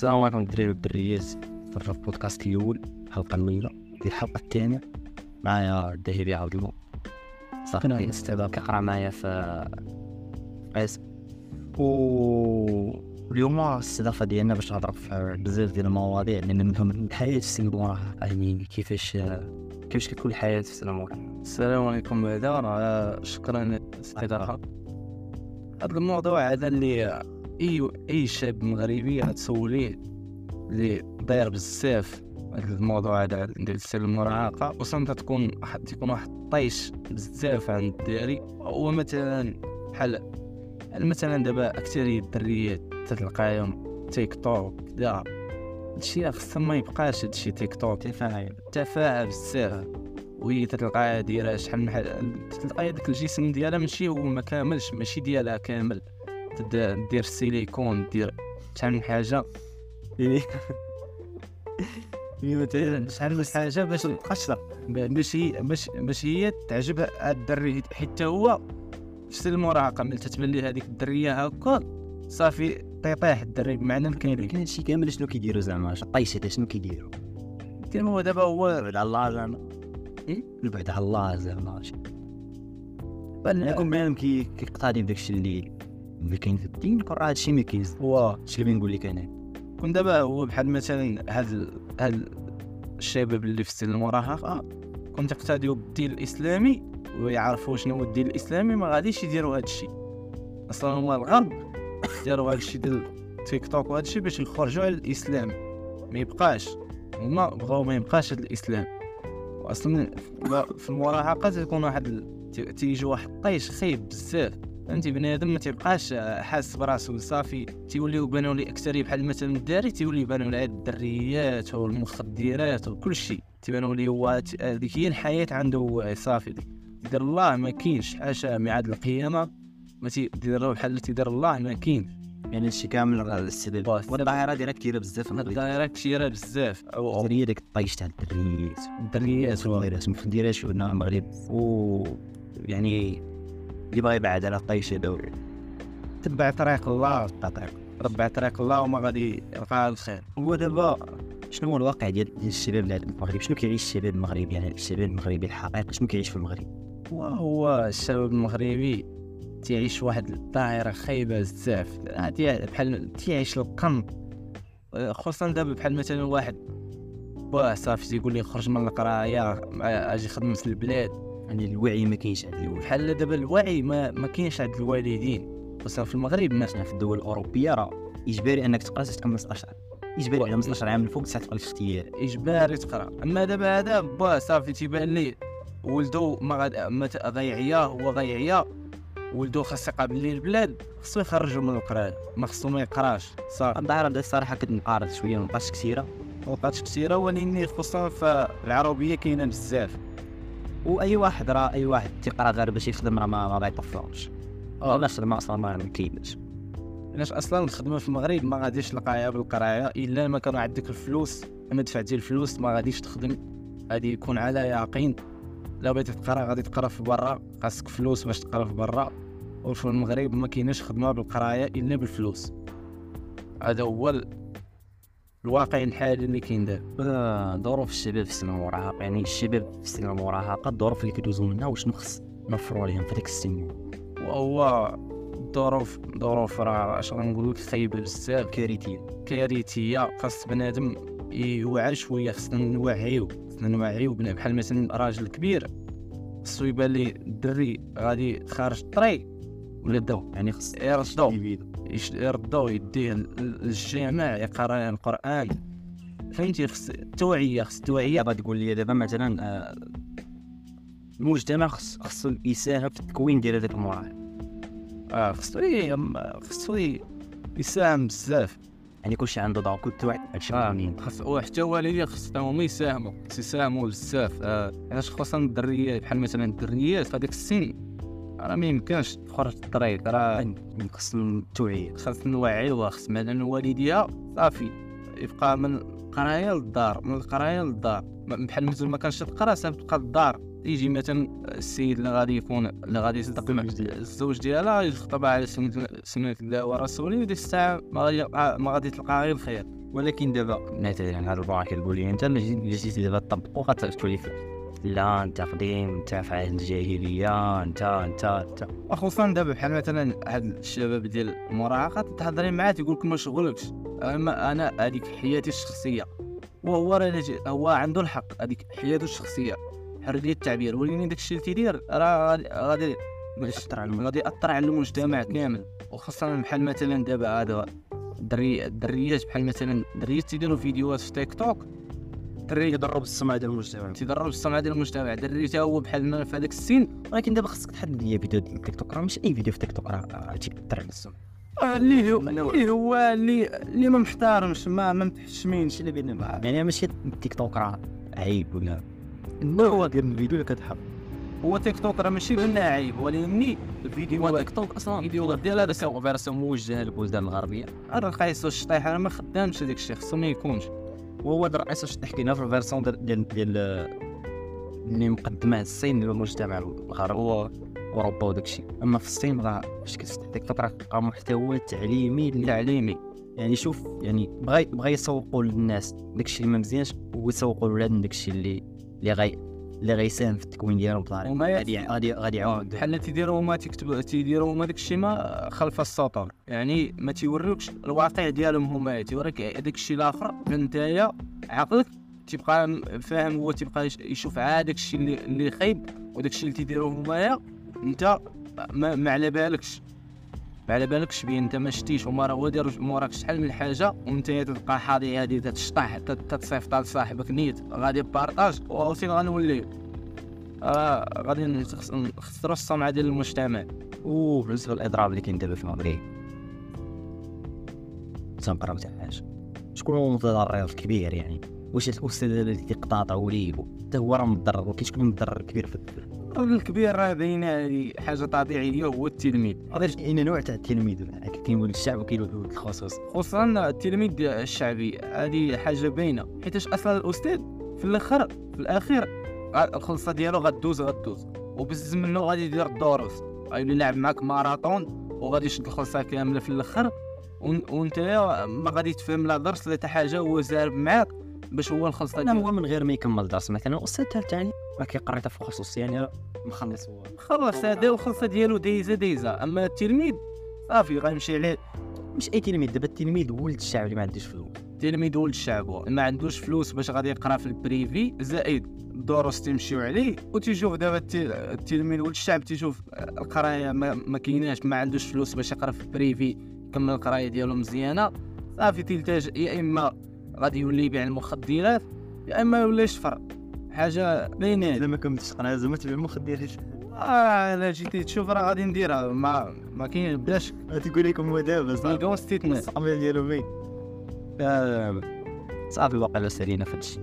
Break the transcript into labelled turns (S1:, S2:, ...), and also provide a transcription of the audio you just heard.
S1: السلام عليكم الدراري والدريات في البودكاست الأول الحلقة الأولى. ديال الحلقة الثانية معايا الذهبي عاود اليوم. صافي استعداد. كيقرا معايا في قيس و اليوم الاستضافة ديالنا باش نهضر في بزاف ديال المواضيع اللي منهم الحياة المراهقه يعني كيفاش كيفاش كتكون الحياة في المراهقه
S2: السلام عليكم. بعدا شكرا الاستضافه هذا الموضوع هذا اللي اي أي شاب مغربي غتسوليه اللي داير بزاف هذا الموضوع هذا ديال سن المراهقه وصنت تكون تكون واحد الطيش بزاف عند الدراري. هو مثلا بحال مثلا دابا اكثريه الدريات تلقاهم تيك توك كدا هادشي خصهم ما يبقاش هادشي تيك توك.
S1: تفاعل.
S2: تفاعل بزاف. وهي تلقاها دايرة شحال من حاجة تلقى داك الجسم ديالها ماشي هو ما كاملش ماشي ديالها كامل. دير السيليكون دير شحال من حاجة.
S1: يعني
S2: مثلا شحال من حاجة باش
S1: تبقاش
S2: باش هي باش باش هي تعجب هاد الدري. حتى هو في سن المراهقه ملي تتبان ليه هذيك الدرية هكا صافي طيطيح الدري بمعنى الكلمة
S1: كاين هادشي كامل شنو كيديروا زعما هذا شنو كيديروا
S2: كان هو دابا هو
S1: بعد على الله زعما.
S2: إيه؟
S1: البعد على الله زعما. شي
S2: بان
S1: يكون بنادم كي كيقتدي بداكشي اللي اللي كاين في الدين كون راه هادشي ما كاين
S2: هو
S1: اش اللي بنقول لك أنا.
S2: كون دابا هو بحال مثلا هاد هاد الشباب اللي في سن المراهقه كنت يقتديو بالدين الإسلامي ويعرفوا شنو هو الدين الإسلامي ما غاديش يديروا هاد الشيء. أصلا هما الغرب داروا هاد الشيء ديال تيك توك وهاد الشيء باش يخرجوا على الإسلام. ما يبقاش. هما بغاو ما يبقاش هاد الإسلام. واصلا في المراهقة تكون واحد تيجي واحد الطيش خايب بزاف. فهمتي بنادم ما تيبقاش حاس براسو صافي. تيوليو بانوا لي اكثريه بحال مثلا الدري تيوليو بانوا ليه الدريات والمخدرات وكل شيء تيبانوا لي هو هذيك هي الحياة عنده صافي دير الله ما كاينش حاشا ميعاد القيامة. ما تيدير بحال اللي تيدير الله ما كاينش
S1: يعني هادشي كامل السبب. والظاهره ديالها كثيره بزاف
S2: الدائره كثيره بزاف.
S1: هي ديك الطيش تاع الدريات.
S2: الدريات. و-
S1: صغيرات ما كنديرهاش هنا المغرب. و يعني اللي باغي يبعد على الطيش هذا
S2: تبع طريق الله.
S1: قطع
S2: ربع طريق الله وما غادي يلقى الخير
S1: هو دابا شنو هو الواقع ديال ديال الشباب في المغرب؟ شنو كيعيش الشباب المغربي؟ يعني الشباب المغربي الحقيقي شنو كيعيش في المغرب؟
S2: وهو الشباب المغربي تيعيش واحد الدائرة خايبة بزاف. هادي بحال تيعيش القن خصوصا دابا بحال مثلا واحد باه صافي تيقول لي خرج من القراية مع- آجي خدم في البلاد.
S1: يعني الوعي ما كاينش عند الوعي.
S2: بحال دابا الوعي ما, ما كاينش عند الوالدين. خصوصا في المغرب ما
S1: مثلا في الدول الأوروبية راه إجباري أنك تقرأ حتى 15 إجباري على 15 عام الفوق تبقى في الاختيار
S2: إجباري تقرأ. أما دابا هذا باه صافي تيبان لي ولدو ما غاد ما غيعيا هو غيعيا. ولدو خاص يقابل ليه البلاد خصو يخرجو من القرايه ما خصو ما يقراش. صافي.
S1: بدا الصراحه كنت نقارض شوية ما بقاش كثيرة.
S2: وقات كثيرة ولكن خصوصا في العربية كاينة بزاف.
S1: وأي واحد راه أي واحد تيقرا غير باش يخدم راه ما ما غيطفرش آه. لا الخدمة أصلا ما ما كاينش
S2: علاش أصلا الخدمة في المغرب ما غاديش تلقاها بالقراية؟ إلا ما كانوا عندك الفلوس أما دفعتي الفلوس ما غاديش تخدم. غادي يكون على يقين. لا بغيتي تقرأ غادي تقرأ في برا. خاصك فلوس باش تقرأ في برا. وفي المغرب ما كايناش خدمة بالقراية إلا بالفلوس. هذا هو الواقع الحالي اللي كاين دابا.
S1: آه، ظروف الشباب في سن المراهقه يعني الشباب في سن المراهقه الظروف اللي كيدوزو منها وشنو خص نوفروا لهم في ديك السن
S2: وهو الظروف الظروف راه اش غنقول لك خايبه بزاف.
S1: كارثية.
S2: كارثية. خاص بنادم يوعى شوية خصنا نوعيو. خصنا نوعيو بحال مثلا راجل كبير خصو يبان ليه الدري غادي خارج الطريق ولا داو
S1: يعني خص
S2: يش- يردو يديه لل- للجامع يقرأ القرآن. فهمتي خص التوعيه خص التوعيه
S1: تقول لي دابا مثلا آه، المجتمع خص خصو يساهم في التكوين ديال هذاك المراهق
S2: آه خصو خصو يساهم بزاف.
S1: يعني كلشي عنده دور كل واحد هادشي فاهمين
S2: خاص وحتى الوالدين خصهم هما يساهموا خص يساهموا بزاف. آه، علاش خصوصا الدريات؟ بحال مثلا الدريات في هذاك السن. راه ما يمكنش تخرج الطريق راه
S1: خص التوعية
S2: خاص نوعيوها خص مثلا والديها صافي. يبقى من القراية للدار من القراية للدار. بحال مثلا ما كانش تقرا تبقى للدار. يجي مثلا السيد اللي غادي يكون اللي غادي يصدق الزوج ديالها يخطبها على سنة سنة الله ورسوله وديك الساعة ما غادي ما غادي تلقى غير الخير.
S1: ولكن دابا مثلا هاد البراكة البوليه أنت جيتي دابا تطبقو غتولي لا انت قديم في عهد الجاهليه انت انت انت
S2: وخصوصا دابا بحال مثلا هاد الشباب ديال المراهقه تهضري معاه تيقول لك ما شغلكش. أما أنا هذيك حياتي الشخصية. وهو راه هو عنده الحق. هذيك حياته الشخصية. حريه التعبير. ولكن داكشي اللي تيدير راه غادي غادي يأثر على المجتمع. كامل. وخاصة بحال مثلا دابا هذا الدري الدريات بحال مثلا الدريات تيديروا فيديوهات في تيك توك.
S1: الدري يضرب السمعه ديال المجتمع.
S2: تيضرب السمعه ديال المجتمع الدري حتى هو بحال في هذاك السن.
S1: ولكن دابا خصك تحدد لي فيديو ديال تيك توك. راه ماشي أي فيديو في تيك توك راه تيأثر على السمعه
S2: آه، اللي هو اللي هو اللي اللي ما محترمش ما ما متحشمينش اللي بينا
S1: يعني ماشي تيك توك راه عيب ولا؟ النوع ديال الفيديو اللي كتحب
S2: هو تيك توك راه ماشي غير عيب ولكن الفيديو
S1: تيك توك أصلا
S2: الفيديو ديال هذا
S1: c'est version موجهه للبلدان الغربية.
S2: راه قايس الشطيح أنا ما خدامش هذاك الشيء خصو ما يكونش.
S1: وهو رئيس الشطيح كاين في ال version ديال ديال اللي مقدمة الصين للمجتمع الغربي أوروبا وداك الشيء. أما في الصين راه فاش ديك الفترة كتلقى محتوى تعليمي
S2: تعليمي.
S1: يعني شوف يعني بغا بغا يسوقوا للناس داك الشيء اللي ما مزيانش ويسوقوا لولادهم داك الشيء اللي اللي غي اللي غيساهم في التكوين ديالهم بطريقة غادي غادي غادي يعاون
S2: بحال تيديروا هما تيكتبوا تيديروا هما داك الشيء ما خلف الستار. يعني ما تيوريوكش الواقع ديالهم هما. تيوريك داك الشيء الآخر نتايا عقلك تيبقى فاهم هو تيبقى يشوف عاد داك الشيء اللي اللي خايب وداك الشيء اللي تيديروه هما أنت ما, ما على بالكش. ما على بالكش بيه انت ما شتيش وما راه داير موراك شحال من حاجة وانت تلقى حاضي هادي تتشطح تتصيفط لصاحبك نيت غادي partage وفين غنولي. آه غادي نخسروا السمعه ديال المجتمع.
S1: وبالنسبه للإضراب اللي كاين دابا في المغرب تنقراو حتى حاجة. شكون هو المتضرر الكبير يعني؟ واش الأستاذ اللي تيقطع وليه حتى هو راه مضرر وكاين شكون مضرر كبير في
S2: الكبير راه باينة هذه حاجة طبيعية هو التلميذ.
S1: اين نوع تاع التلميذ كاين ولد الشعب وكاين ولد الخصوص
S2: خصوصا التلميذ الشعبي هذه حاجة باينة حيتاش أصلا الأستاذ في الأخر في الأخير الخلصة ديالو غدوز غدوز وبزز منه غادي يدير الدروس. غادي يلعب معاك ماراطون وغادي يشد الخلصة كاملة في الأخر وأنت ما غادي تفهم لا درس لا حتى حاجة هو زارب معاك. باش هو الخلصه
S1: ديالو هو من غير ما يكمل درس مثلا الاستاذ تاعي ما كيقري في الخصوص يعني مخلص هو.
S2: خلص هذا الخلصه ديالو دايزه دايزه أما التلميذ صافي غيمشي عليه.
S1: مش أي تلميذ دابا التلميذ ولد الشعب اللي ما عندوش فلوس.
S2: التلميذ ولد الشعب ما عندوش فلوس باش غادي يقرأ في ال privé زائد الدروس تيمشيو عليه وتيشوف دابا التلميذ ولد الشعب تيشوف القراية ما, ما كايناش ما عندوش فلوس باش يقرأ في ال privé يكمل القراية ديالو مزيانة. صافي تلتاج يا إما غادي يولي يبيع المخدرات يا إما يولي يشفر. حاجة باينه
S1: إذا ما كملتش قناه زعما تبيع المخدرات.
S2: آه إلا جيتي تشوف راه غادي نديرها. ما ما كاين بلاش
S1: تقول لكم هو دابا
S2: صافي. استثناء
S1: صافي ديالو مين صافي واقيلا سالينا في هادشي.